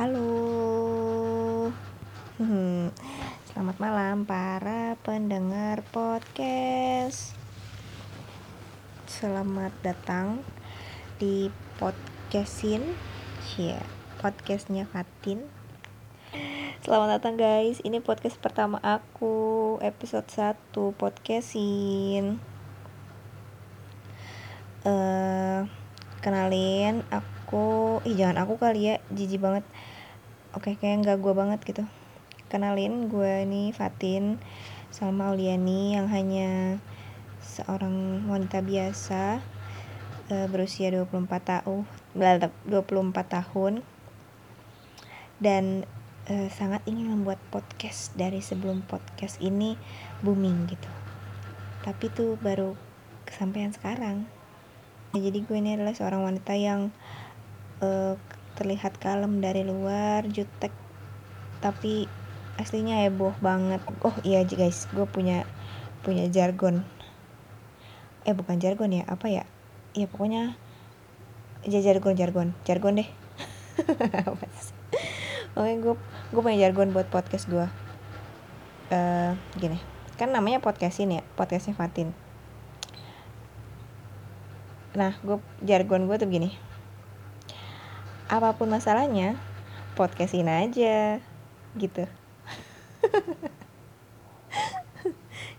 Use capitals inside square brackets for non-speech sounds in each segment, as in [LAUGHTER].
Halo. [LAUGHS] Selamat malam para pendengar podcast. Selamat datang di podcastin, ya podcastnya Fatin. Selamat datang guys, ini podcast pertama aku, episode 1 podcastin. Uh, kenalin aku, ih jangan aku kali ya, jijik banget oke kayak nggak gue banget gitu. Kenalin gue ini Fatin Salma Auliani yang hanya seorang wanita biasa uh, berusia 24 tahun 24 tahun. Dan uh, sangat ingin membuat podcast dari sebelum podcast ini booming gitu. Tapi tuh baru kesampaian sekarang. Jadi gue ini adalah seorang wanita yang uh, terlihat kalem dari luar jutek. Tapi aslinya heboh banget. Oh iya guys gue punya punya jargon. Eh bukan jargon ya apa ya? Ya pokoknya aja jargon jargon. Jargon deh. Oke gue gue punya jargon buat podcast gue uh, gini. Kan namanya podcastin ya podcastnya Fatin. Nah gue jargon gue tuh gini apa pun masalahnya podcastin aja gitu.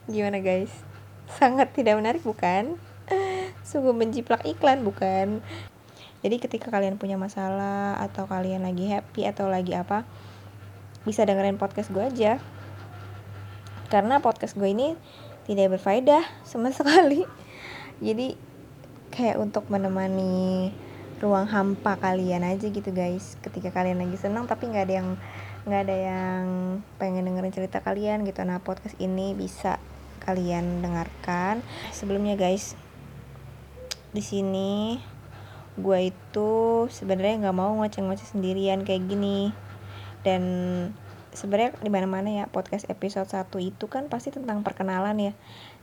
Gimana guys? Sangat tidak menarik bukan? Sungguh menjiplak iklan bukan? Jadi ketika kalian punya masalah atau kalian lagi happy atau lagi apa bisa dengerin podcast gue aja. Karena podcast gue ini tidak berfaedah sama [LAUGHS] sekali. Jadi kayak untuk menemani ruang hampa kalian aja gitu guys. Ketika kalian lagi senang tapi nggak ada yang nggak ada yang pengen dengerin cerita kalian gitu. Nah podcast ini bisa kalian dengarkan. Sebelumnya guys di sini gue itu sebenarnya nggak mau ngoceh-ngoceh sendirian kayak gini. Dan sebenarnya di mana-mana ya podcast episode 1 itu kan pasti tentang perkenalan ya.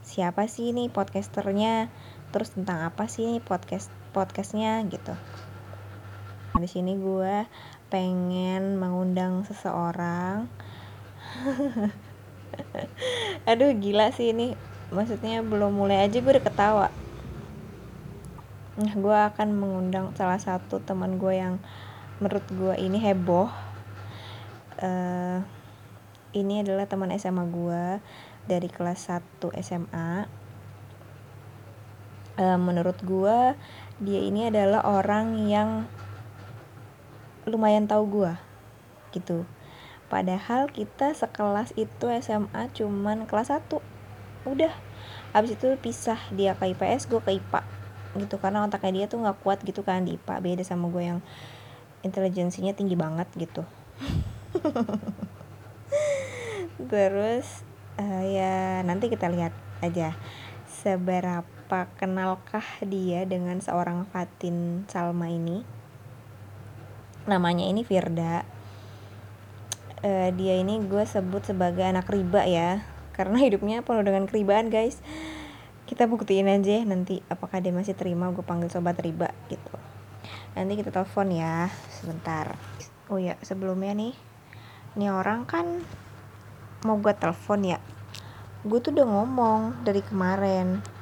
Siapa sih ini podcasternya? Terus tentang apa sih ini podcast podcastnya gitu. Nah, di sini gue pengen mengundang seseorang. [LAUGHS] Aduh gila sih ini. Maksudnya belum mulai aja gue udah ketawa. Nah gue akan mengundang salah satu teman gue yang menurut gue ini heboh. Uh, ini adalah teman SMA gue dari kelas 1 SMA uh, menurut gue dia ini adalah orang yang lumayan tahu gue gitu. Padahal kita sekelas itu SMA cuman kelas 1 udah. Abis itu pisah dia ke IPS gue ke IPA gitu. Karena otaknya dia tuh nggak kuat gitu kan di IPA beda sama gue yang intelijensinya tinggi banget gitu. [LAUGHS] Terus uh, ya nanti kita lihat aja seberapa apa kenalkah dia dengan seorang Fatin Salma ini? Namanya ini Firda. Uh, dia ini gue sebut sebagai anak riba ya karena [LAUGHS] hidupnya penuh dengan keribaan guys. Kita buktiin aja nanti apakah dia masih terima gue panggil sobat riba gitu. Nanti kita telepon ya sebentar. Oh ya sebelumnya nih ini orang kan mau gue telepon ya. Gue tuh udah ngomong dari kemarin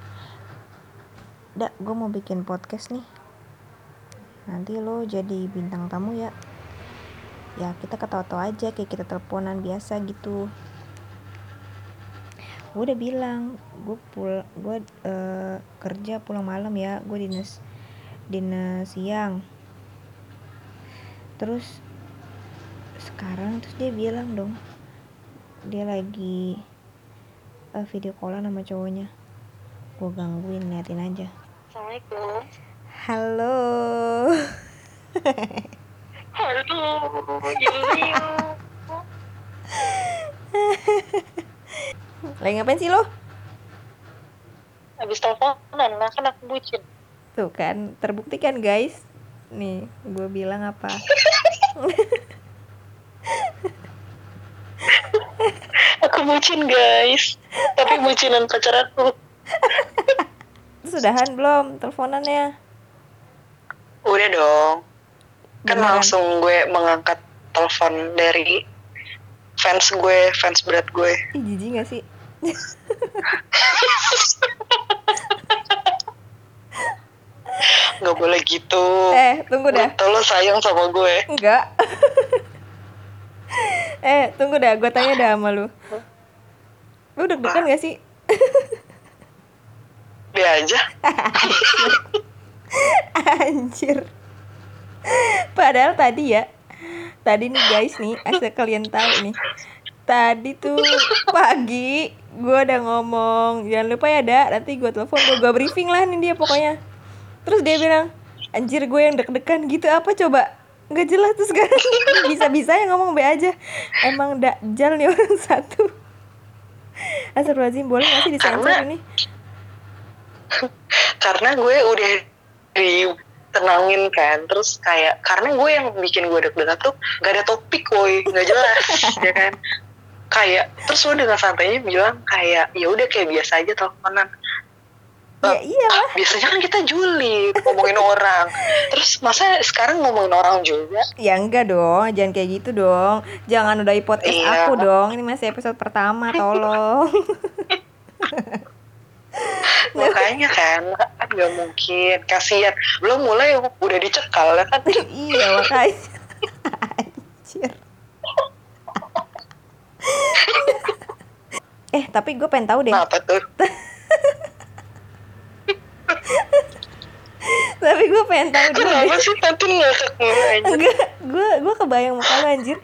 Dak, gue mau bikin podcast nih. Nanti lo jadi bintang tamu ya. Ya kita ketawa-tawa aja kayak kita teleponan biasa gitu. Gue udah bilang, gue pul, gue uh, kerja pulang malam ya, gue dinas dinas siang. Terus sekarang terus dia bilang dong, dia lagi uh, video callan sama cowoknya. Gue gangguin, liatin aja. Assalamualaikum. Halo. Halo, [LAUGHS] Lagi ngapain sih lo? Habis teleponan lah, kan aku bucin. Tuh kan, terbukti kan guys. Nih, gue bilang apa? [LAUGHS] aku bucin guys, tapi bucinan pacar aku [LAUGHS] sudahan belum teleponannya udah dong kan Beneran. langsung gue mengangkat telepon dari fans gue, fans berat gue. Ih, jijik gak sih? [LAUGHS] Nggak boleh gitu. Eh, tunggu dah. Betul lo sayang sama gue. Enggak. [LAUGHS] eh, tunggu dah, gue tanya dah sama lu. Lu deg-degan gak sih? [LAUGHS] Dia aja. [LAUGHS] Anjir. Padahal tadi ya. Tadi nih guys nih, asal kalian tahu nih. Tadi tuh pagi gue udah ngomong, jangan lupa ya, Dak, nanti gue telepon gue gue briefing lah nih dia pokoknya. Terus dia bilang, anjir gue yang deg-degan gitu apa coba? Nggak jelas terus [LAUGHS] kan bisa-bisa yang ngomong be aja. Emang dakjal nih orang [LAUGHS] satu. Astagfirullahaladzim, boleh gak sih disensor ini? [LAUGHS] Karena gue udah ditenangin kan. Terus kayak, karena gue yang bikin gue deg-degan tuh gak ada topik woi. Gak jelas, [LAUGHS] ya kan. Kayak, terus lo dengan santainya bilang kayak, ya udah kayak biasa aja teleponan. Ya iyalah. biasanya kan kita julid ngomongin orang terus masa sekarang ngomongin orang juga Ya enggak dong, jangan kayak gitu dong. Jangan udahi podcast Iya. aku dong. Ini masih episode pertama, tolong. [LAUGHS] [LAUGHS] makanya kan kan nggak mungkin kasihan belum mulai udah dicekal ya kan [LAUGHS] iya, makanya. Anjir. eh, tapi gue pengen tahu deh. kenapa tuh [LAUGHS] Tapi gue pengen tahu dulu deh. kenapa sih nanti mulu aja Enggak, gue gue kebayang muka lu anjir.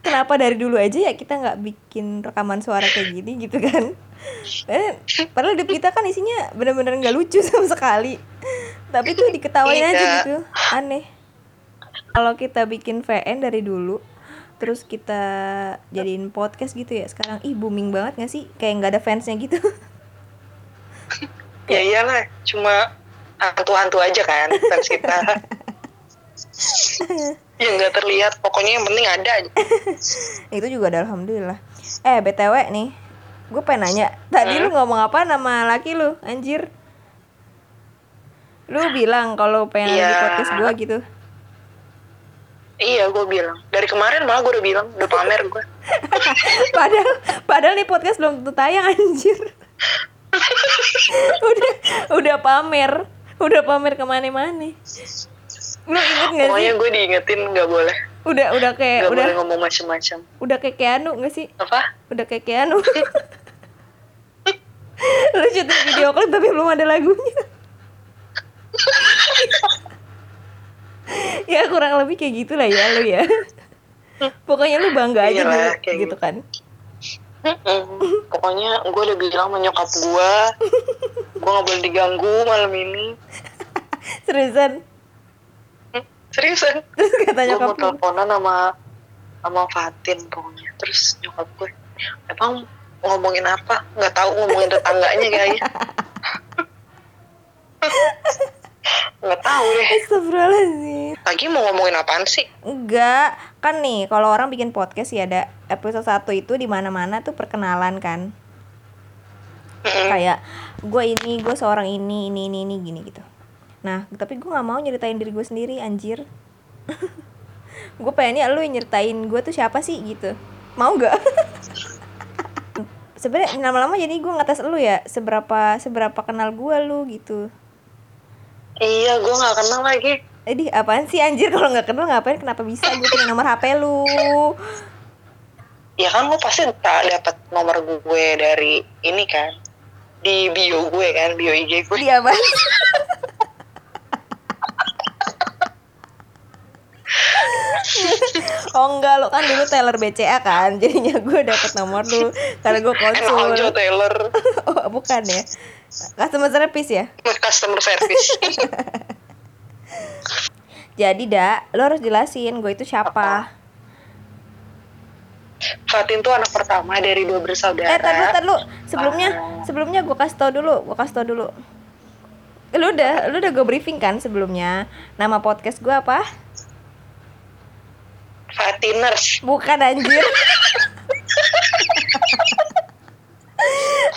Kenapa dari dulu aja ya kita nggak bikin rekaman suara kayak gini gitu kan? Eh, padahal hidup kita kan isinya bener-bener nggak lucu [LAUGHS] sama sekali. Tapi tuh diketawain aja Iya. gitu, aneh. Kalau kita bikin VN dari dulu, terus kita jadiin podcast gitu ya sekarang, ih booming banget gak sih? Kayak nggak ada fansnya gitu. [LAUGHS] ya iyalah cuma hantu-hantu aja kan fans kita [LAUGHS] yang nggak terlihat pokoknya yang penting ada aja itu juga ada alhamdulillah eh btw nih gue pengen nanya tadi lu ngomong apa nama laki lu? Anjir. Lu bilang kalau pengen di Iya. podcast gue gitu. Iya gue bilang. Dari kemarin malah gue udah bilang udah pamer gue [LAUGHS] padahal padahal nih podcast belum tentu tayang anjir. [LAUGHS] Udah udah pamer. Udah pamer ke mana-mana. Lu inget gak sih? pokoknya gue diingetin nggak boleh. Udah udah kayak nggak udah boleh ngomong macem-macem. Udah kayak Keanu gak sih? Apa? Udah kayak Keanu [LAUGHS] lu syuting video klip tapi belum ada lagunya. [LAUGHS] Ya kurang lebih kayak gitulah ya lu ya. Pokoknya lu bangga aja Iyalah, dulu kayak gitu kan. Pokoknya gue udah bilang sama nyokap gue Gue gak boleh diganggu malam ini. [LAUGHS] Seriusan? Hmm, Seriusan. [LAUGHS] Terus kata Gue mau nyokap teleponan sama sama Fatin pokoknya. Terus nyokap gue Emang ngomongin apa? Gak tahu ngomongin tetangganya kayaknya Gak tahu deh Astagfirullahaladzim Lagi mau ngomongin apaan sih? Enggak, kan nih kalau orang bikin podcast ya ada episode 1 itu di mana-mana tuh perkenalan kan. Mm-mm. Kayak gue ini, gue seorang ini, ini, ini, ini gini gitu. Nah, tapi gue nggak mau nyeritain diri gue sendiri, anjir. [LAUGHS] gue pengennya lu yang nyeritain gue tuh siapa sih gitu. Mau nggak? [LAUGHS] Sebenarnya lama-lama jadi gue ngetes lu ya seberapa seberapa kenal gue lu gitu. Iya gue gak kenal lagi Jadi apaan sih anjir [LAUGHS] kalau nggak kenal ngapain kenapa bisa gue punya nomor HP lu? Ya kan lo pasti tak dapat nomor gue dari ini kan Di bio gue kan, bio IG gue Dia apa? [LAUGHS] oh enggak lo kan dulu teller BCA kan jadinya gue dapet nomor lu karena gue Emang konsul Anjo Taylor. [LAUGHS] Oh bukan ya? Customer service ya? Customer service. [LAUGHS] Jadi dak lo harus jelasin gue itu siapa. Fatin tuh anak pertama dari dua bersaudara. eh lu tar lu sebelumnya Ah. sebelumnya gue kasih tau dulu gue kasih tau dulu. Lu udah lu udah gue briefing kan sebelumnya? Nama podcast gue apa Fatiners. bukan anjir.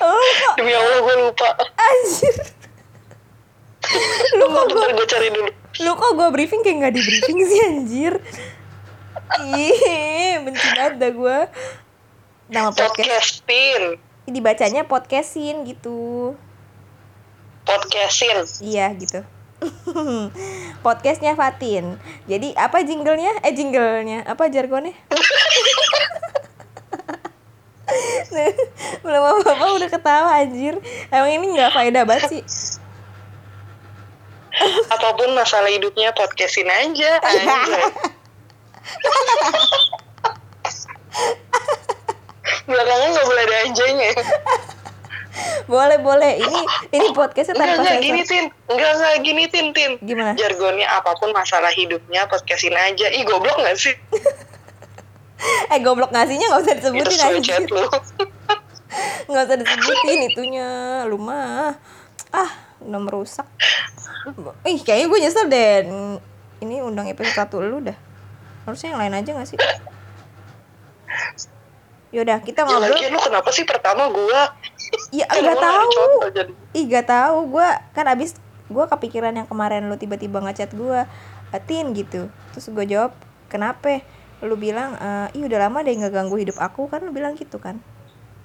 Oh kok Demi Allah gue lupa. anjir. Lu kok gue cari dulu. lu kok gue briefing kayak nggak di briefing sih anjir? Ih benci banget dah gue nama podcast podcastin. Dibacanya podcastin gitu. Podcastin. Iya gitu [LAUGHS] podcastnya Fatin. Jadi apa jinglenya? Eh jinglenya. Apa jargonnya? [LAUGHS] Belum apa apa udah ketawa anjir. Emang ini nggak faedah banget sih. [LAUGHS] Apa pun masalah hidupnya podcastin aja anjay. belakangan nggak boleh ada boleh boleh. Ini ini podcastnya enggak tanpa enggak gini sensor. tin. Enggak enggak gini tin tin. Gimana? Jargonnya apa pun masalah hidupnya podcastin aja. Ih goblok gak sih? [LAUGHS] Eh goblok ngasihnya nggak usah disebutin lu. [LAUGHS] Nggak usah disebutin itunya. Lu mah. Ah udah merusak. Ih kayaknya gue nyesel deh. Ini undang episode satu lu dah. Harusnya yang lain aja gak sih [LAUGHS] yaudah kita ya ngobrol. lagi lu kenapa sih pertama gua? Ya Kan nggak gua nggak tahu. ih gak tahu. Gue kan abis gue kepikiran yang kemarin lu tiba-tiba ngechat gue tin gitu. Terus gue jawab kenapa? Lu bilang "Eh, ih udah lama deh nggak ganggu hidup aku. Kan lu bilang gitu kan.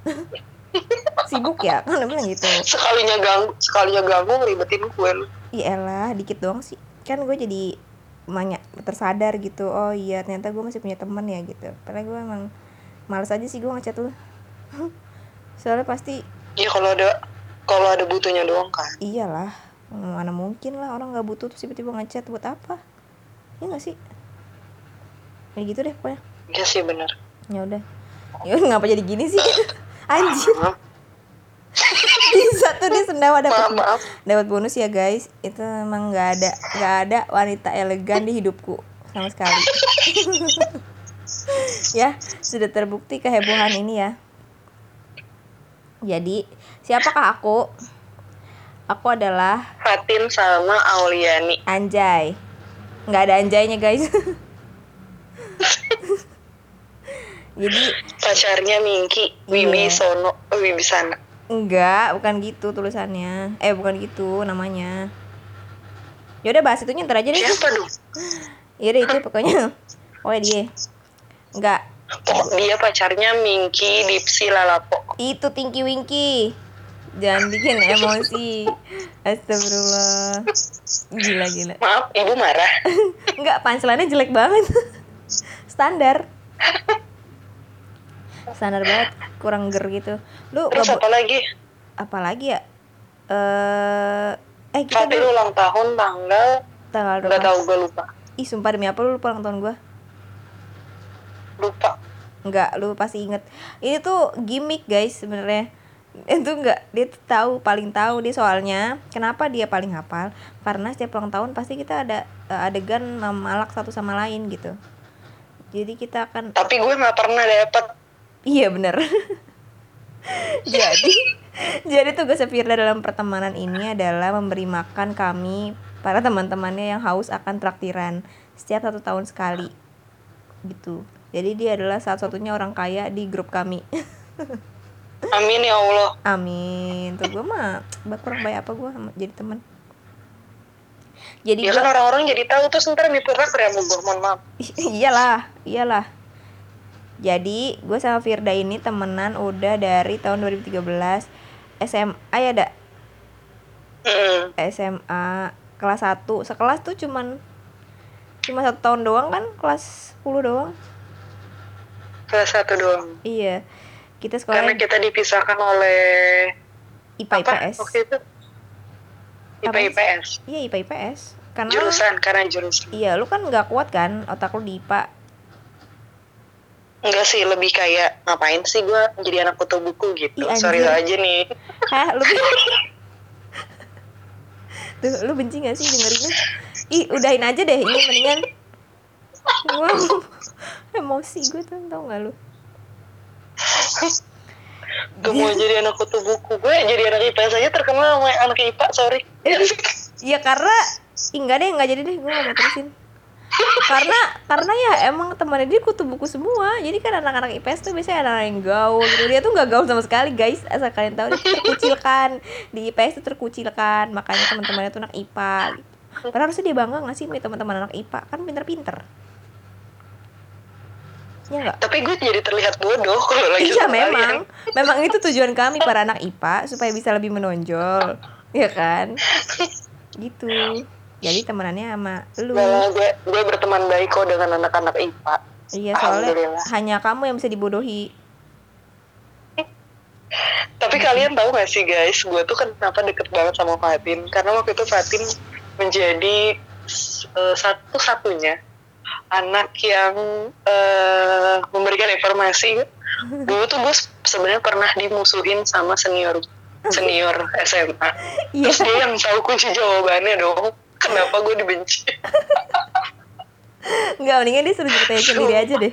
[LAUGHS] Sibuk ya? Kan lu bilang gitu. Sekalinya ganggu sekalinya ganggu ngeribetin gue lu. Iya elah, dikit doang sih. Kan gue jadi banyak tersadar gitu. Oh iya, ternyata gue masih punya teman ya gitu. Padahal gue emang males aja sih gue ngechat lu. [LAUGHS] Soalnya pasti ya kalau ada kalau ada butuhnya doang kan iyalah. Mana mungkin lah orang nggak butuh terus tiba-tiba ngechat buat apa? Iya gak sih? Ya gitu deh pokoknya. ya sih bener Ya udah. Ya ngapa jadi gini sih? [LAUGHS] Anjir, [LAUGHS] bisa tuh dia sendawa dapat maaf dapat bonus ya guys. Itu emang nggak ada nggak ada wanita elegan di hidupku sama sekali. Ya sudah terbukti kehebohan ini ya. Jadi siapakah aku? Aku adalah Fatin sama Auliani Anjay. Nggak ada anjaynya guys. [LAUGHS] Jadi pacarnya Mingki Wibi Iya. Sono oh, Wibi Sana enggak, bukan gitu tulisannya. Eh bukan gitu namanya. Ya udah bahas itunya ntar aja deh. siapa dong Iya deh itu pokoknya. Pokoknya dia. Enggak, oh, dia pacarnya Mingki Dipsi Lalapo itu Tinky Winky. Jangan bikin emosi. Astagfirullah. Gila gila. maaf ibu marah [LAUGHS] Enggak, punchline-nya jelek banget. [LAUGHS] Standar. Standar banget, kurang ger gitu. Lu terus nggak apa lagi apa lagi ya? Eh eh kita ulang tahun tanggal tanggal nggak 12. tahu gue lupa Ih, sumpah demi apa lu lupa ulang tahun gua? Lupa Enggak, lu pasti inget. Ini tuh gimmick guys sebenarnya. Itu enggak, dia tuh tahu paling tahu dia soalnya. Kenapa dia paling hafal? Karena setiap ulang tahun pasti kita ada eh, adegan memalak satu sama lain gitu. Jadi kita akan tapi gue nggak pernah dapet Iya bener [LAUGHS] Jadi Jadi tugas Firda dalam pertemanan ini adalah memberi makan kami para teman-temannya yang haus akan traktiran setiap satu tahun sekali gitu. Jadi dia adalah satu-satunya orang kaya di grup kami. [LAUGHS] amin ya Allah Amin. Tuh gue mah kurang baik apa gue jadi teman. Jadi ya gue kan orang-orang jadi tahu terus ntar dipurrak ya gue mohon maaf [LAUGHS] iyalah, iyalah. Jadi gue sama Firda ini temenan udah dari tahun 2013 SMA ya ada Mm-mm. SMA kelas 1 sekelas tuh cuman cuma satu tahun doang kan kelas 10 doang kelas satu doang. Iya. Kita karena sekolah kita dipisahkan oleh IPA IPS. Waktu itu IPA? IPS. Iya IPA IPS. Karena jurusan karena jurusan. Iya lu kan nggak kuat kan otak lu di IPA? Enggak sih lebih kayak ngapain sih gue jadi anak foto buku? gitu. Ih, sorry aja nih. [LAUGHS] Hah lu tuh [LAUGHS] lu benci gak sih dengerinnya ih udahin aja deh ini mendingan. Wow, emosi gue tuh tau gak lu? Gue mau jadi anak foto buku. Gue jadi anak IPS aja terkenal sama anak IPA sorry. Iya karena Ih, enggak deh enggak jadi deh gue gak mau terusin. Karena karena ya emang temannya dia kutu buku semua. Jadi kan anak-anak IPS tuh biasanya anak yang gaul gitu. Dia tuh nggak gaul sama sekali guys. Asal kalian tahu dia terkucilkan. Di IPS tuh terkucilkan. Makanya teman-temannya tuh anak IPA gitu. padahal harusnya dia bangga nggak sih punya teman-teman anak IPA kan pinter-pinter ya nggak? Tapi gue jadi terlihat bodoh kalau lagi iya memang kalian. memang. Itu tujuan kami para anak IPA supaya bisa lebih menonjol. Ya kan? Gitu. Jadi temenannya sama lu. Gak lah, gue gue berteman baik kok dengan anak-anak IPA iya soalnya hanya kamu yang bisa dibodohi. Tapi kalian tahu gak sih guys, gue tuh kenapa deket banget sama Fatin? Karena waktu itu Fatin menjadi eh, satu-satunya anak yang eh, memberikan informasi. Dulu tuh gue sebenarnya pernah dimusuhin sama senior senior SMA. iya Terus dia yang tahu kunci jawabannya dong. Kenapa gue dibenci? nggak mendingan dia suruh ceritain sendiri aja deh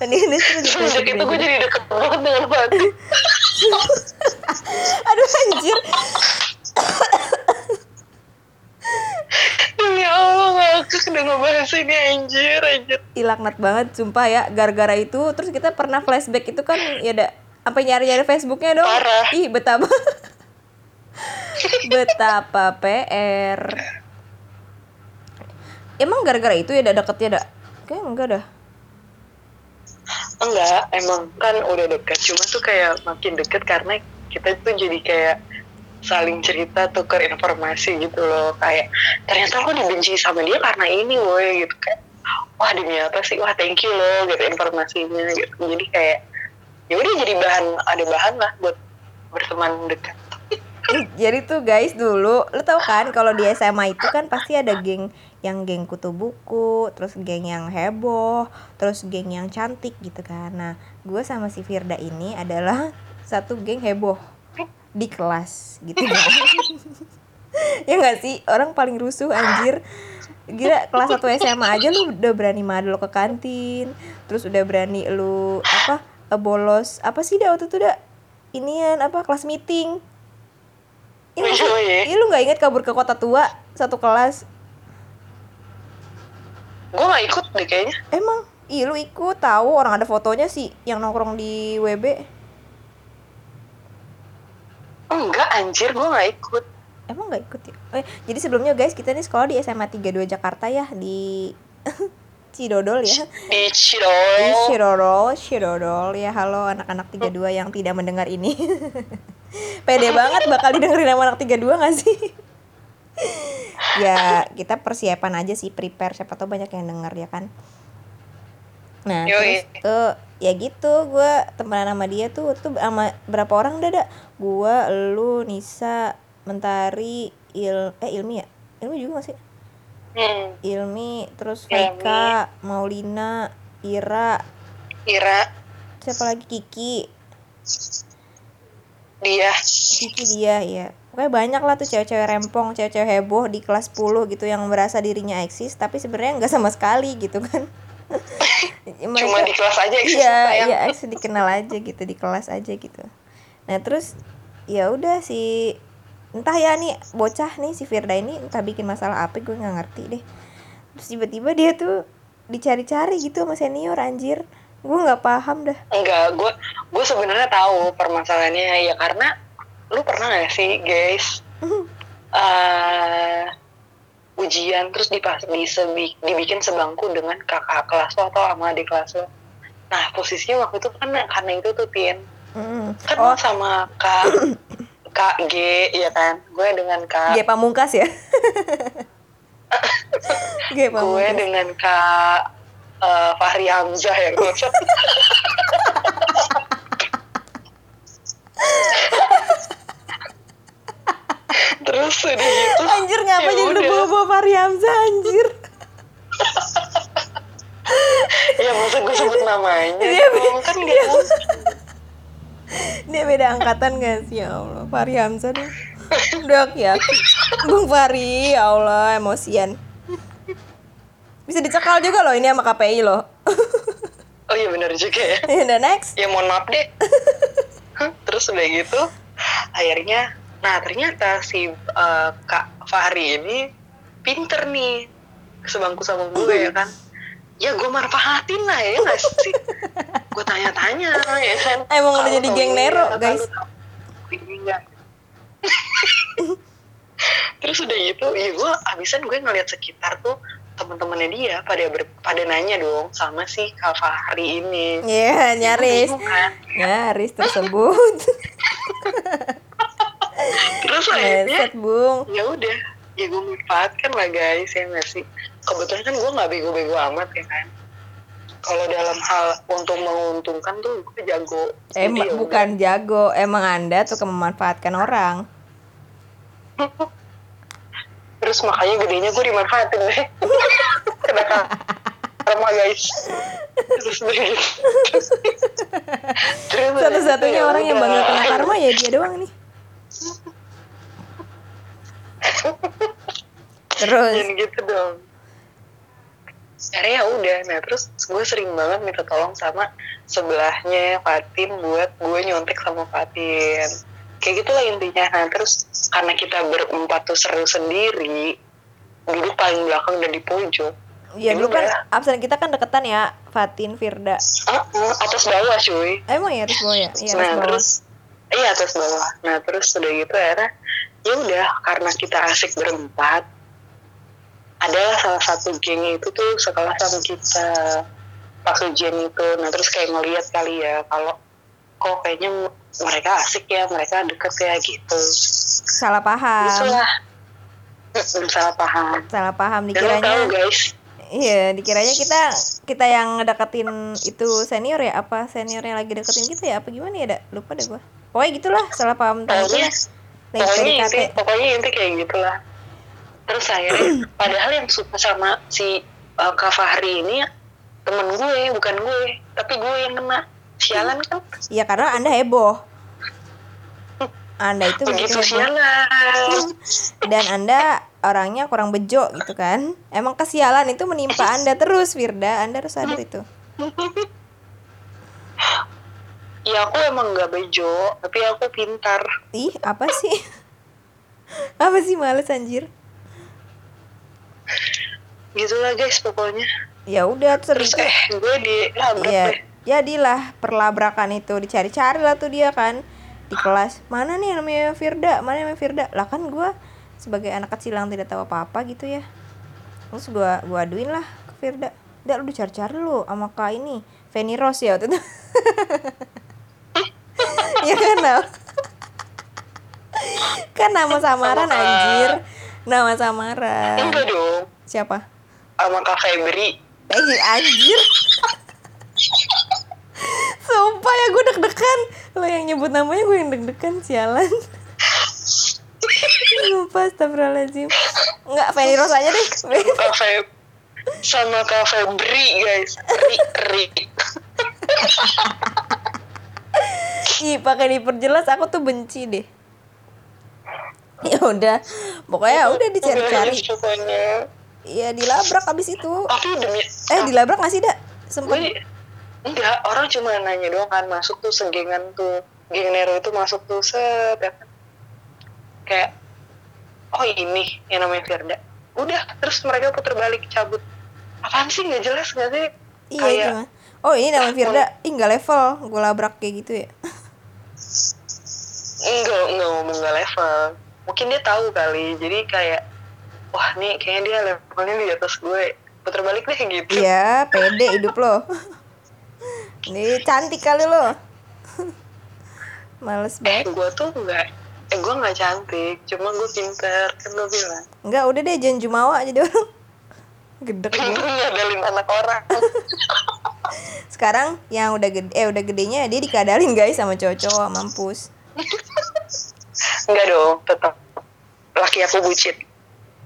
mendingan dia suruh ceritain sendiri itu gue jadi deket banget dengan Fatin. [LAUGHS] aduh anjir Demi Allah ngakak udah ngebahas ini anjir, anjir. Ih, laknat banget sumpah ya gara-gara itu. Terus kita pernah flashback itu kan ya ada sampai nyari-nyari Facebooknya dong. Parah. ih betapa. [LAUGHS] Betapa PR emang gara-gara itu ya ada deketnya ada kayak enggak dah. Enggak, emang kan udah deket. Cuma tuh kayak makin deket karena kita tuh jadi kayak saling cerita, tukar informasi gitu loh. Kayak ternyata lo dibenci sama dia karena ini woi gitu kan. Wah demi apa sih? Wah thank you loh gitu informasinya gitu. Jadi kayak ya udah jadi bahan ada bahan lah buat berteman dekat. jadi tuh guys dulu lu tau kan kalau di SMA itu kan pasti ada geng yang geng kutu buku terus geng yang heboh terus geng yang cantik gitu kan nah gue sama si Firda ini adalah satu geng heboh di kelas gitu [LAUGHS] ya nggak sih? Orang paling rusuh anjir. Gila kelas 1 SMA aja lu udah berani madul ke kantin terus udah berani lu apa bolos apa sih dah waktu itu dah? Inian apa kelas meeting. Iya, nggak sih? Oh, iya. Iya, lu nggak inget kabur ke kota tua satu kelas? Gue gak ikut deh kayaknya. emang? Ih lu ikut tahu. Orang ada fotonya sih yang nongkrong di WB Enggak anjir, gue gak ikut. Emang nggak ikut ya? Eh, jadi sebelumnya guys kita nih sekolah di SMA 32 Jakarta ya di [LAUGHS] Cidodol ya Di Di Cidol. Cidodol, Cidodol ya halo anak-anak 32 yang tidak mendengar ini [LAUGHS] Pede [LAUGHS] banget bakal didengerin sama anak 32 gak sih? ya kita persiapan aja sih prepare siapa tahu banyak yang denger ya kan Nah Yoi. terus tuh ya gitu gue temenan sama dia tuh tuh sama berapa orang udah ada gue lu Nisa Mentari Il eh Ilmi ya? Ilmi juga gak sih? Hmm, Ilmi terus. Faika Maulina Ira. Ira, siapa lagi? Kiki. Dia. Kiki dia ya Pokoknya banyak lah tuh cewek-cewek rempong, cewek-cewek heboh di kelas 10 gitu yang merasa dirinya eksis tapi sebenarnya nggak sama sekali gitu kan. Cuma di kelas aja eksis Iya, sayang. iya eksis dikenal aja gitu di kelas aja gitu. Nah, terus ya udah si entah ya nih bocah nih si Firda ini entah bikin masalah apa gue nggak ngerti deh. Terus tiba-tiba dia tuh dicari-cari gitu sama senior anjir. Gue nggak paham dah. Enggak, gue gue sebenarnya tahu permasalahannya ya karena lu pernah gak sih guys eh ujian terus dipas disebi, dibikin sebangku dengan kakak kelas lo atau sama adik kelas lo. Nah posisinya waktu itu kan karena itu tuh Tin Mm. kan Oh, sama kak kak G ya kan gue dengan kak G pamungkas ya. [LAUGHS] G gue dengan kak eh, Fahri Hamzah ya [LAUGHS] udah gitu. Anjir ngapa Ya jadi udah. bawa-bawa Fahri Hamzah anjir. ya masa gue sebut namanya Iya, dong, kan gak Dia beda angkatan gak sih? Ya Allah Fahri Hamzah dong Udah ya. Bung Fahri ya Allah emosian. Bisa dicekal juga loh ini sama KPI loh. Oh iya benar juga ya. Udah next. Ya mohon maaf deh [LAUGHS] terus udah gitu akhirnya nah ternyata si eh, kak Fahri ini pinter nih sebangku sama gue ya kan ya gue manfaatin lah ya nggak sih gue tanya-tanya ya kan [LAUGHS] Emang udah jadi geng ini, Nero, apa guys. nggak? [LAUGHS] terus udah gitu ya gue abisan gue ngeliat sekitar tuh teman-temannya dia pada ber- pada nanya dong sama si Kak Fahri ini Iya, nyaris. Bingung kan? Nyaris tersebut. [LAUGHS] terus akhirnya Set, Bung. ya udah. Ya gue manfaatkan lah guys ya nggak sih? Kebetulan kan gue nggak bego-bego amat ya kan? Kalau dalam hal untung menguntungkan tuh gue jago Jadi Emang ya udah. bukan jago, emang Anda tuh memanfaatkan orang. [LAUGHS] terus makanya gedenya gue dimanfaatin deh kena karma guys. Terus [LAUGHS] Satu-satunya ya orang yang bangga kena karma ya dia doang nih. Terus, jangan gitu dong. Akhirnya ya udah nah terus gue sering banget minta tolong sama sebelahnya Fatin buat gue nyontek sama Fatin. Kayak gitulah intinya. Nah terus karena kita berempat tuh seru sendiri duduk paling belakang dan di pojok. Ya dulu kan absen kita kan deketan ya, Fatin, Firda. Ah, ah, atas bawah cuy. Emang ya atas bawah ya? Iya, atas nah bawah. terus iya atas bawah. Nah terus udah gitu akhirnya ya udah karena kita asik berempat adalah salah satu geng itu tuh sekelas sama kita pas ujian itu nah terus kayak ngeliat kali ya kalau kok kayaknya mereka asik ya mereka deket ya gitu Salah paham. itulah salah paham Salah paham dan tahu dikiranya. guys Iya, dikiranya kita kita yang ngedeketin itu senior ya? Apa senior yang lagi deketin kita ya? Apa gimana ya, Dak? Lupa deh gua. Pokoknya gitulah, salah paham tentang itu pokoknya. Lagi pokoknya inti pokoknya inti kayak gitulah terus akhirnya [CLEARS THROAT] padahal yang suka sama si uh, Kak Fahri ini temen gue bukan gue tapi gue yang kena sialan kan Iya, karena Anda heboh. [LAUGHS] Anda itu begitu sialan [LAUGHS] Dan Anda orangnya kurang bejo gitu kan. Emang kesialan itu menimpa Anda terus, Firda. Anda harus sadar itu. [LAUGHS] ya aku emang gak bejo tapi aku pintar Ih, apa sih? [LAUGHS] apa sih males anjir? gitulah guys pokoknya Ya udah terus terus eh gue di Iya, deh jadilah perlabrakan itu dicari-cari lah tuh dia kan di kelas. Mana nih namanya Firda? Mana namanya Firda? Lah kan gua sebagai anak kecil yang tidak tahu apa-apa gitu ya. Terus gua gua aduin lah ke Firda. Dak lu dicari-cari lu sama Kak ini, Feni Rose ya waktu itu. [LAUGHS] ya kan kan nama samaran anjir. Nama samaran. enggak dong. Siapa? sama Kak Febri. Eh anjir. Sumpah ya gue deg-degan. Lo yang nyebut namanya gue yang deg-degan Sialan. Sumpah astagfirullahaladzim. Enggak Feni Rose aja deh. Kak Feb sama Kak Febri guys. Ri Ri Ih pakai diperjelas aku tuh benci deh. Ya udah pokoknya udah dicari-cari. Guys, pokoknya. Ya dilabrak abis itu. Tapi demi eh dilabrak gak sih dak? Sempet. Gue enggak orang cuma nanya doang kan masuk tuh segengan tuh. Geng Nero itu masuk tuh set ya kan. kayak oh ini yang namanya Firda. Udah terus mereka putar balik cabut. Apaan sih nggak jelas nggak sih? Iya Kayak- gimana? Oh ini namanya Firda. Ih nggak level gue labrak kayak gitu ya enggak enggak ngomong nggak level mungkin dia tahu kali jadi kayak wah nih kayaknya dia levelnya di atas gue putar balik deh gitu Iya, pede hidup lo. [LAUGHS] Ini cantik kali lo. Males banget. gue tuh enggak eh gue nggak cantik cuma gue pinter kan gue bilang Enggak, udah deh jangan jumawa jadi orang. Gedek [LAUGHS] gue. ngadalin anak orang [LAUGHS] Sekarang yang udah gede, eh udah gedenya dia dikadalin guys sama cowok-cowok mampus. Enggak dong tetap laki aku bucin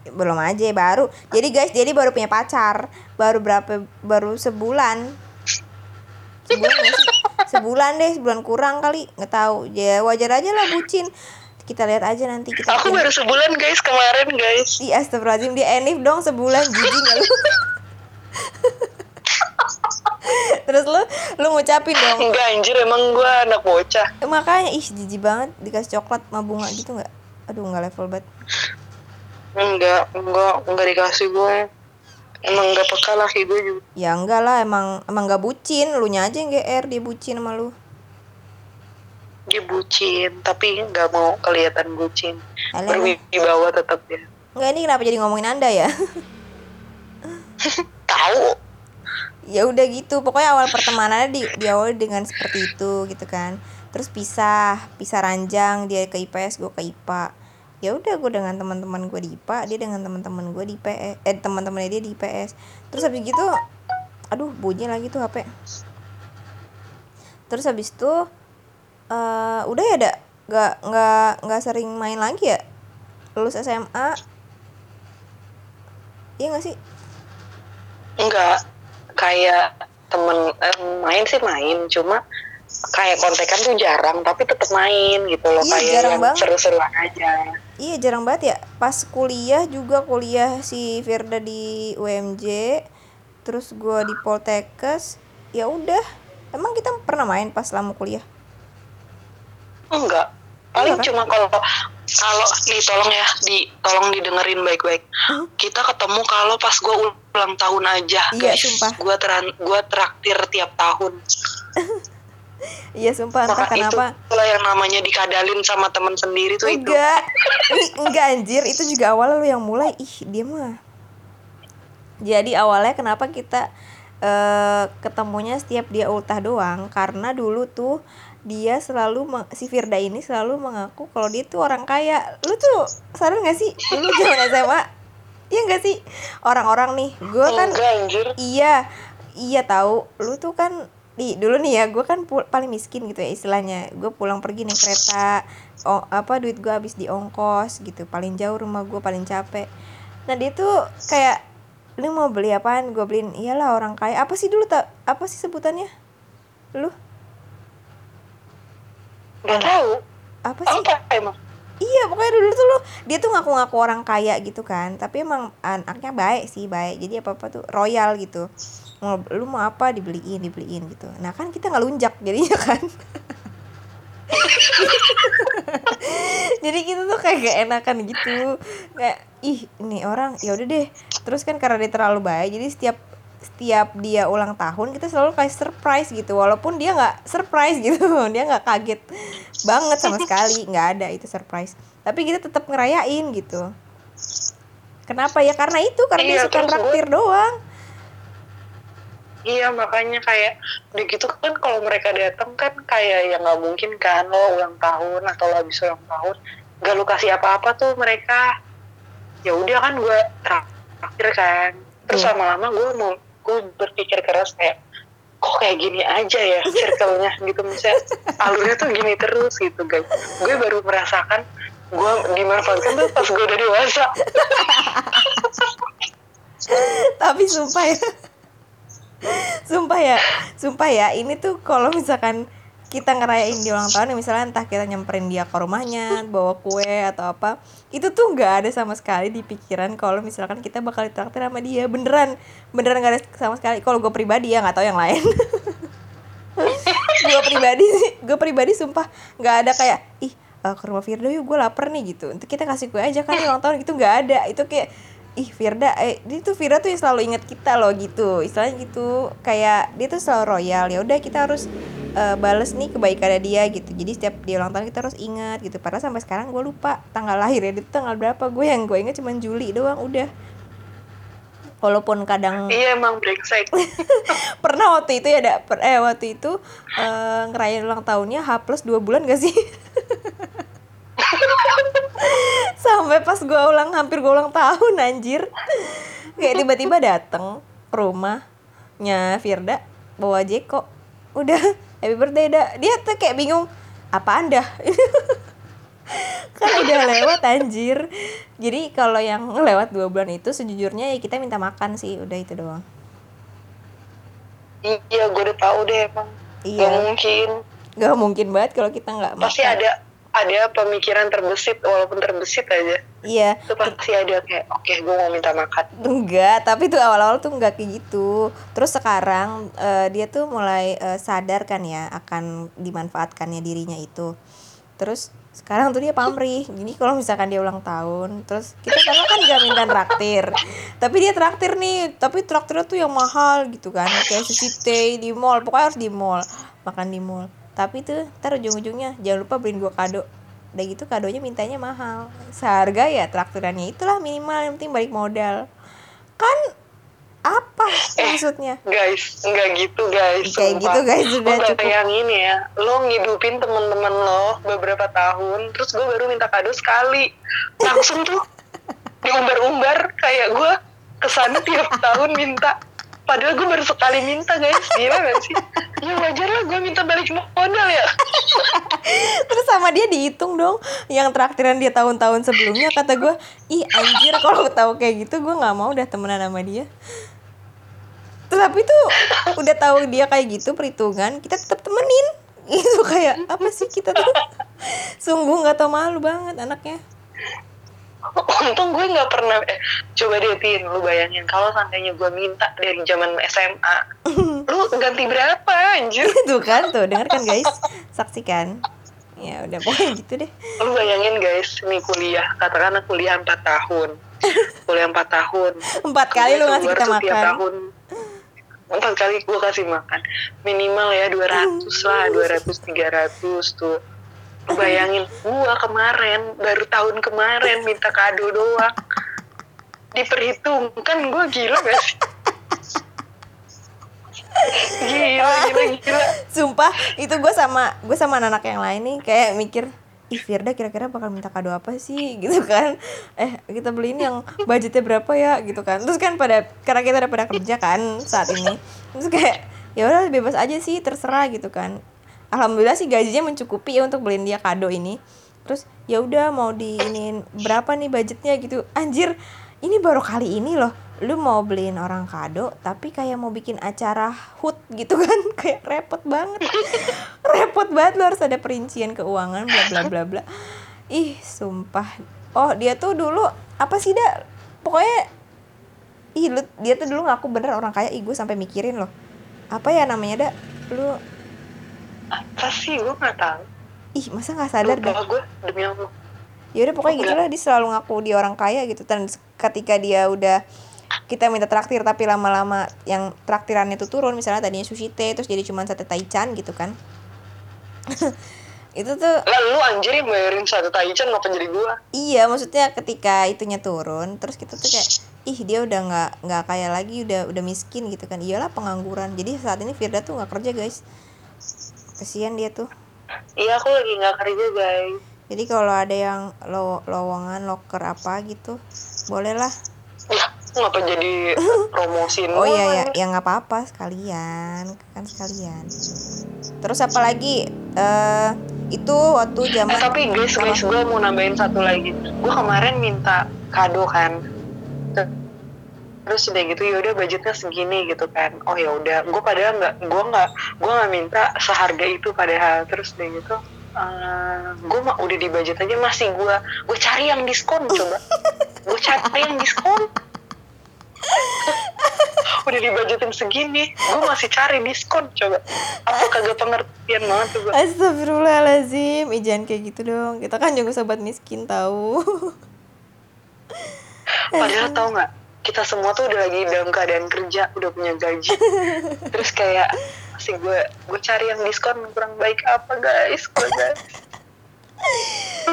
Belum aja baru. Jadi guys, jadi baru punya pacar. Baru berapa baru sebulan. Sebulan sih? Sebulan deh, sebulan kurang kali. nggak tahu. Ya wajar aja lah bucin. Kita lihat aja nanti kita aku baru sebulan guys kemarin guys Ih astagfirullahaladzim dia enif dong sebulan jijik lu [LAUGHS] [LAUGHS] Terus lu lu ngucapin dong. Enggak anjir emang gue anak bocah. Eh, Makanya ih jijik banget dikasih coklat sama bunga gitu gak Aduh gak level banget. Enggak enggak enggak dikasih gue emang enggak peka laki gue juga. Ya enggak lah emang emang gak bucin. Lu nya aja yang GR dia bucin sama lu. Dia bucin tapi nggak mau kelihatan bucin. Berwibawa tetap ya Enggak ini kenapa jadi ngomongin anda ya? [LAUGHS] Tahu ya udah gitu. Pokoknya awal pertemanannya di diawali dengan seperti itu gitu kan. Terus pisah pisah ranjang dia ke IPS gue ke IPA ya udah gue dengan teman-teman gue di IPA dia dengan teman-teman gue di IPS eh teman-temannya dia di IPS terus habis gitu aduh bunyi lagi tuh HP terus habis itu uh, udah ya ada nggak nggak nggak sering main lagi ya? Lulus SMA iya gak sih? Enggak kayak temen eh, main sih main cuma kayak kontekan tuh jarang tapi tetap main gitu loh Iya, kayak jarang yang seru-seruan aja Iya jarang banget ya. Pas kuliah juga kuliah si Firda di UMJ, terus gua di Poltekkes. Ya udah. Emang kita pernah main pas selama kuliah? enggak paling Enggak kan? cuma kalau kalau nih tolong ya di tolong didengerin baik-baik Hmm. kita ketemu kalau pas gue ulang tahun aja Iya, guys sumpah. gue teran gue traktir tiap tahun [LAUGHS] Iya sumpah entah maka itu kenapa. lah yang namanya dikadalin sama teman sendiri tuh itu Enggak. [LAUGHS] Ih, enggak anjir, itu juga awalnya lu yang mulai. Ih, dia mah. Jadi awalnya kenapa kita eh ketemunya setiap dia ultah doang karena dulu tuh dia selalu si Firda ini selalu mengaku kalau dia tuh orang kaya. Lu tuh sadar gak sih? Dulu zaman [LAUGHS] SMA. Iya gak sih? Orang-orang nih, gue kan Iya, iya tahu. Lu tuh kan di dulu nih ya, gue kan paling miskin gitu ya istilahnya. Gue pulang pergi naik kereta, oh, apa duit gue habis di ongkos gitu. Paling jauh rumah gue paling capek. Nah dia tuh kayak lu mau beli apaan? Gue beliin. Iyalah orang kaya. Apa sih dulu tak? Apa sih sebutannya? Lu nggak tahu. Apa sih? apa emang? Iya pokoknya dulu tuh lu dia tuh ngaku-ngaku orang kaya gitu kan. Tapi emang anaknya baik sih baik. Jadi apa apa tuh royal gitu. Mau lu mau apa dibeliin dibeliin gitu. Nah kan kita nggak lunjak jadinya kan. [LAUGHS] Jadi kita tuh kayak gak enakan gitu. Kayak ih ini orang ya udah deh. Terus kan karena dia terlalu baik jadi setiap setiap dia ulang tahun kita selalu kasih surprise gitu. Walaupun dia nggak surprise gitu [LAUGHS] dia nggak kaget banget sama sekali. Nggak ada itu surprise. Tapi kita tetap ngerayain gitu. Kenapa ya? Karena itu karena dia Iya, suka terus traktir doang. Iya makanya kayak udah gitu kan kalau mereka datang kan kayak ya nggak mungkin kan lo ulang tahun atau lo habis ulang tahun. Gak lu kasih apa-apa tuh mereka. Ya udah kan gue traktir kan. Terus Iya. lama-lama gue mau gue berpikir keras kayak kok kayak gini aja ya circle-nya? Gitu misalnya alurnya tuh gini terus gitu guys. Gue baru merasakan gue dimanfaatkan tuh pas gue udah dewasa. Tapi sumpah ya sumpah ya sumpah ya ini tuh kalau misalkan kita ngerayain di ulang tahun ya misalnya entah kita nyamperin dia ke rumahnya bawa kue atau apa itu tuh nggak ada sama sekali di pikiran kalau misalkan kita bakal ditraktir sama dia. Beneran beneran nggak ada sama sekali. Kalau gue pribadi ya nggak tahu yang lain. Gue pribadi sih gue pribadi sumpah nggak ada kayak ih eh, ke rumah Firda yuk gue lapar nih gitu. Untuk kita kasih kue aja kan ulang tahun gitu nggak ada. Itu kayak ih Firda eh dia tuh Firda tuh yang selalu inget kita loh gitu. Istilahnya gitu. Kayak dia tuh selalu royal. Ya udah kita harus eh, bales nih kebaikannya dia gitu. Jadi setiap dia ulang tahun kita harus ingat gitu. Padahal sampai sekarang gue lupa tanggal lahir ya dia tuh tanggal berapa. Gue yang gue inget cuma Juli doang udah. Walaupun kadang iya emang brengsek. [LAUGHS] Pernah waktu itu ya ada per- eh waktu itu eh, ngerayain ulang tahunnya H plus dua bulan gak sih? [LAUGHS] Sampai pas gua ulang hampir gua ulang tahun anjir. Kayak tiba-tiba dateng ke rumahnya Firda bawa Jeko. Udah happy birthday dah dia tuh kayak bingung apa anda [LAUGHS] kan udah lewat anjir. Jadi kalau yang lewat dua bulan itu sejujurnya ya kita minta makan sih. Udah itu doang. Iya gue udah tahu deh emang. Iya. Gak mungkin. Gak mungkin banget kalau kita nggak pasti makan. ada ada pemikiran terbesit walaupun terbesit aja Iya, itu pasti ada kayak oke gue mau minta makan enggak. Tapi tuh awal-awal tuh nggak kayak gitu. Terus sekarang eh, dia tuh mulai eh, sadar kan ya akan dimanfaatkannya dirinya itu. Terus sekarang tuh dia pamrih. Jadi kalau misalkan dia ulang tahun, terus kita kadang kan gak minta traktir. Tapi dia traktir nih, tapi traktirnya tuh yang mahal gitu kan. Kayak sushi teh di mall, pokoknya harus di mall. Makan di mall. Tapi tuh ntar ujung-ujungnya jangan lupa beliin gua kado. Udah gitu kadonya mintanya mahal. Seharga ya traktirannya itulah minimal yang penting balik modal. Kan apa Eh, maksudnya guys nggak gitu guys Kayak sumpah. gitu, guys, sudah Lo cukup. bayangin ya lo ngidupin temen-temen lo beberapa tahun terus gue baru minta kado sekali langsung tuh diumbar-umbar kayak gue ke sana tiap tahun minta padahal gue baru sekali minta guys. Gila gak sih? Ya wajar lah gue minta balik modal ya. [LAUGHS] Terus sama dia dihitung dong. Yang traktiran dia tahun-tahun sebelumnya kata gue ih anjir kalau tahu kayak gitu gue nggak mau udah temenan sama dia. Tapi tuh udah tahu dia kayak gitu perhitungan kita tetap temenin. [LAUGHS] Itu kayak apa sih kita tuh? Sungguh nggak tau malu banget anaknya untung gue nggak pernah eh, coba deh Tin lu bayangin. Kalau seandainya gue minta dari zaman SMA [LAUGHS] lu ganti berapa anjir? [LAUGHS] Tuh kan tuh dengar kan guys. Saksikan. Ya udah pokoknya gitu deh. Lu bayangin guys nih kuliah katakanlah kuliah 4 tahun. Kuliah 4 tahun. Empat kali lu ngasih kita makan. tahun. Empat kali gue kasih makan. Minimal ya 200 lah 200 300 tuh bayangin gua kemarin baru tahun kemarin minta kado doang. Diperhitungkan gue gila gak gila gila gila. Sumpah itu gue sama gue sama anak-anak yang lain nih kayak mikir ih Firda kira-kira bakal minta kado apa sih? [LAUGHS] Gitu kan. Eh kita beliin yang budgetnya berapa ya? Gitu kan. Terus kan pada karena kita udah pada kerja kan saat ini. Terus kayak ya udah bebas aja sih terserah gitu kan alhamdulillah sih gajinya mencukupi ya untuk beliin dia kado ini. Terus ya udah mau diinin berapa nih budgetnya gitu. Anjir ini baru kali ini loh lu mau beliin orang kado tapi kayak mau bikin acara hut gitu kan. [LAUGHS] Kayak repot banget. [LAUGHS] Repot banget lu harus ada perincian keuangan bla bla bla bla. Ih sumpah. Oh dia tuh dulu apa sih dah pokoknya ih lu dia tuh dulu ngaku bener orang kaya. Ih gue sampai mikirin loh. Apa ya namanya dah lu apa sih gue nggak tahu. Ih masa nggak sadar dah lupa gue demi allah. Ya udah pokoknya Enggak. gitulah dia selalu ngaku dia orang kaya gitu. Dan ketika dia udah kita minta traktir tapi lama-lama yang traktirannya tuh turun. Misalnya tadinya sushi teh terus jadi cuma sate taichan gitu kan. [LAUGHS] Itu tuh lah lu anjir yang bayarin satu taichan ngapa jadi gua. Iya maksudnya ketika itunya turun terus kita tuh kayak ih dia udah nggak nggak kaya lagi udah udah miskin gitu kan. Iyalah pengangguran. Jadi saat ini Firda tuh nggak kerja guys kesian dia tuh iya aku lagi nggak kerja guys jadi kalau ada yang lo lowongan loker apa gitu bolehlah lah ngapa jadi [LAUGHS] promosiin Oh iya ya, ya nggak apa-apa sekalian, kan sekalian. Terus apa lagi? Eh itu waktu Eh, zaman tapi guys, guys, gue mau nambahin satu lagi. Gue kemarin minta kado kan. Terus udah gitu, yaudah budgetnya segini gitu kan. Oh ya udah, gue padahal nggak, gue nggak, gue nggak minta seharga itu padahal. Terus udah gitu, gue mah udah di budget aja masih gue, gue cari yang diskon coba. [LAUGHS] gue cari yang diskon. udah dibudgetin segini, gue masih cari diskon coba. Apa kagak pengertian banget tuh gue. Astagfirullahalazim, Ih, jangan kayak gitu dong. Kita kan juga sobat miskin tahu. Padahal tau nggak, kita semua tuh udah lagi dalam keadaan kerja, udah punya gaji. [LAUGHS] Terus kayak masih gue gue cari yang diskon kurang baik apa guys, gue guys.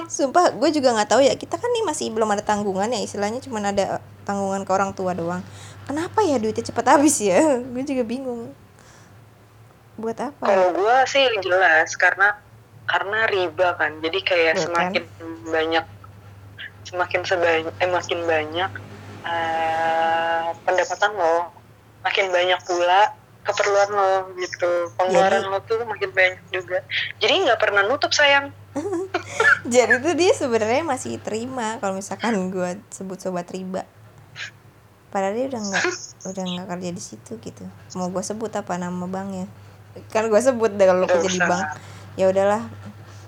Sumpah, gue juga nggak tahu ya. Kita kan nih masih belum ada tanggungan ya, istilahnya cuma ada tanggungan ke orang tua doang. Kenapa ya duitnya cepet habis ya? [LAUGHS] gue juga bingung. Buat apa? Kalau gue sih jelas karena karena riba kan, jadi kayak Tuh kan. semakin banyak semakin sebanyak eh, makin banyak eh, pendapatan lo, makin banyak pula keperluan lo gitu. Pengeluaran lo tuh makin banyak juga. Jadi nggak pernah nutup sayang. [LAUGHS] Jadi tuh dia sebenarnya masih terima kalau misalkan gue sebut sobat riba. Padahal dia udah nggak udah nggak kerja di situ gitu. Mau gue sebut apa nama banknya? Kan gue sebut deh kalau kerja di bank. Ya udahlah.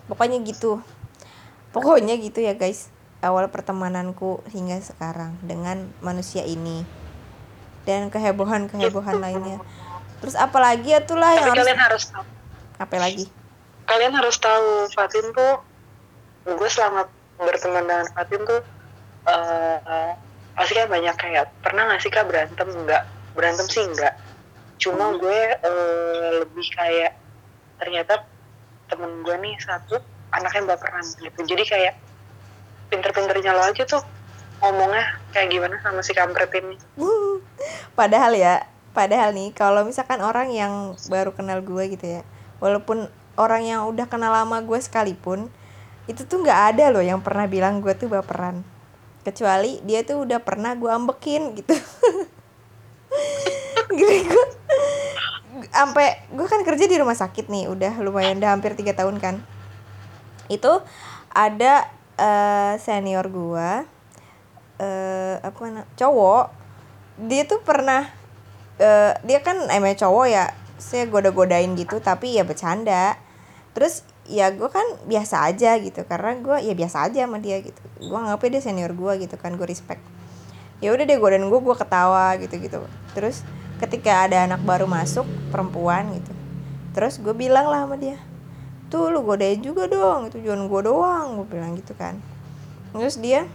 Pokoknya gitu. Pokoknya gitu ya guys. Awal pertemananku hingga sekarang dengan manusia ini dan kehebohan-kehebohan [LAUGHS] lainnya. Terus apalagi ya tuh lah yang Tapi harus kalian harus tahu. apa lagi? kalian harus tahu Fatin tuh gue selama berteman dengan Fatin tuh eh pasti kan banyak kayak pernah gak sih kak berantem enggak berantem sih enggak cuma gue eh, lebih kayak ternyata temen gue nih satu anaknya baperan gitu jadi kayak pinter-pinternya lo aja tuh ngomongnya kayak gimana sama si kampret ini. [LAUGHS] Padahal ya padahal nih kalau misalkan orang yang baru kenal gue gitu ya walaupun orang yang udah kenal lama gue sekalipun itu tuh nggak ada loh yang pernah bilang gue tuh baperan. Kecuali dia tuh udah pernah gue ambekin gitu. [LAUGHS] Gitu gue sampai gue kan kerja di rumah sakit nih udah lumayan udah hampir tiga tahun kan. Itu ada uh, senior gue uh, apa cowok dia tuh pernah uh, dia kan emang cowok ya saya goda-godain gitu tapi ya bercanda. Terus ya gue kan biasa aja gitu karena gue ya biasa aja sama dia gitu. Gue ngapain dia senior gue gitu kan gue respect. Ya udah deh godain gue gue ketawa gitu gitu terus ketika ada anak baru masuk perempuan gitu. Terus gue bilang lah sama dia tuh lu godain juga dong itu jangan gue doang gue bilang gitu kan. Terus dia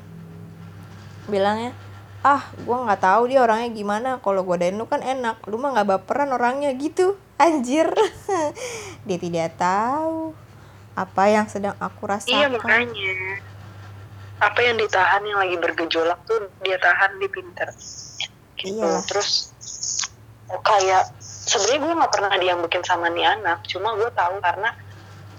bilangnya ah gue nggak tahu dia orangnya gimana kalau godain lu kan enak lu mah nggak baperan orangnya gitu. [LAUGHS] Anjir. [LAUGHS] Dia tidak tahu apa yang sedang aku rasakan. Iya makanya. Apa yang ditahan yang lagi bergejolak tuh dia tahan di pinter. Gitu. Iya. terus kayak sebenarnya gue nggak pernah diambekin sama nih anak cuma gue tahu karena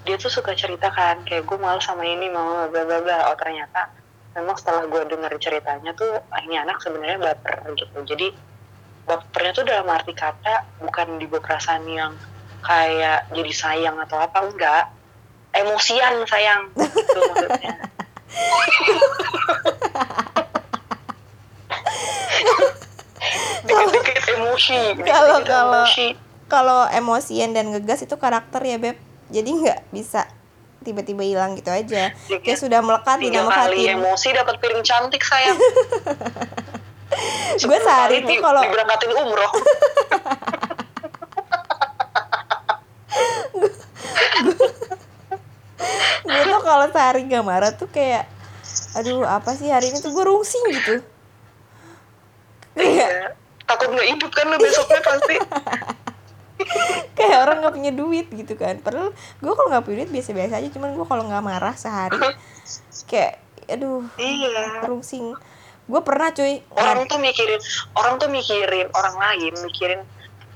dia tuh suka cerita kan kayak gue malu sama ini mau bla bla bla. Oh ternyata memang setelah gue denger ceritanya tuh ini anak sebenarnya baper gitu. Jadi bapernya tuh dalam arti kata bukan dibawa perasaan yang kayak jadi sayang atau apa enggak. Emosian sayang gitu maksudnya. Dikit-dikit emosi kalau kalau kalau emosian dan ngegas itu karakter ya beb jadi nggak bisa tiba-tiba hilang gitu aja. Ya, kayak sudah melekat di nama hati emosi dapat piring cantik sayang. [LAUGHS] Gue sehari itu kalau diberangkatin umroh. [LAUGHS] Gue tuh kalau sehari gak marah tuh kayak aduh apa sih hari ini? Tuh gue rungsing gitu. Iya. Takut nggak hidup kan lo besoknya pasti [LAUGHS] [LAUGHS] kayak orang nggak punya duit gitu kan. Padahal gue kalau nggak punya duit biasa-biasa aja cuman gue kalau nggak marah sehari kayak aduh iya. rungsing gue pernah cuy orang tuh mikirin orang tuh mikirin orang lain mikirin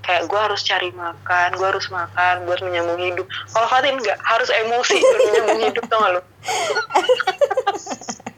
kayak gue harus cari makan gue harus makan buat menyambung hidup. Kalau Fatin nggak harus emosi buat menyambung hidup tau gak lo [LAUGHS]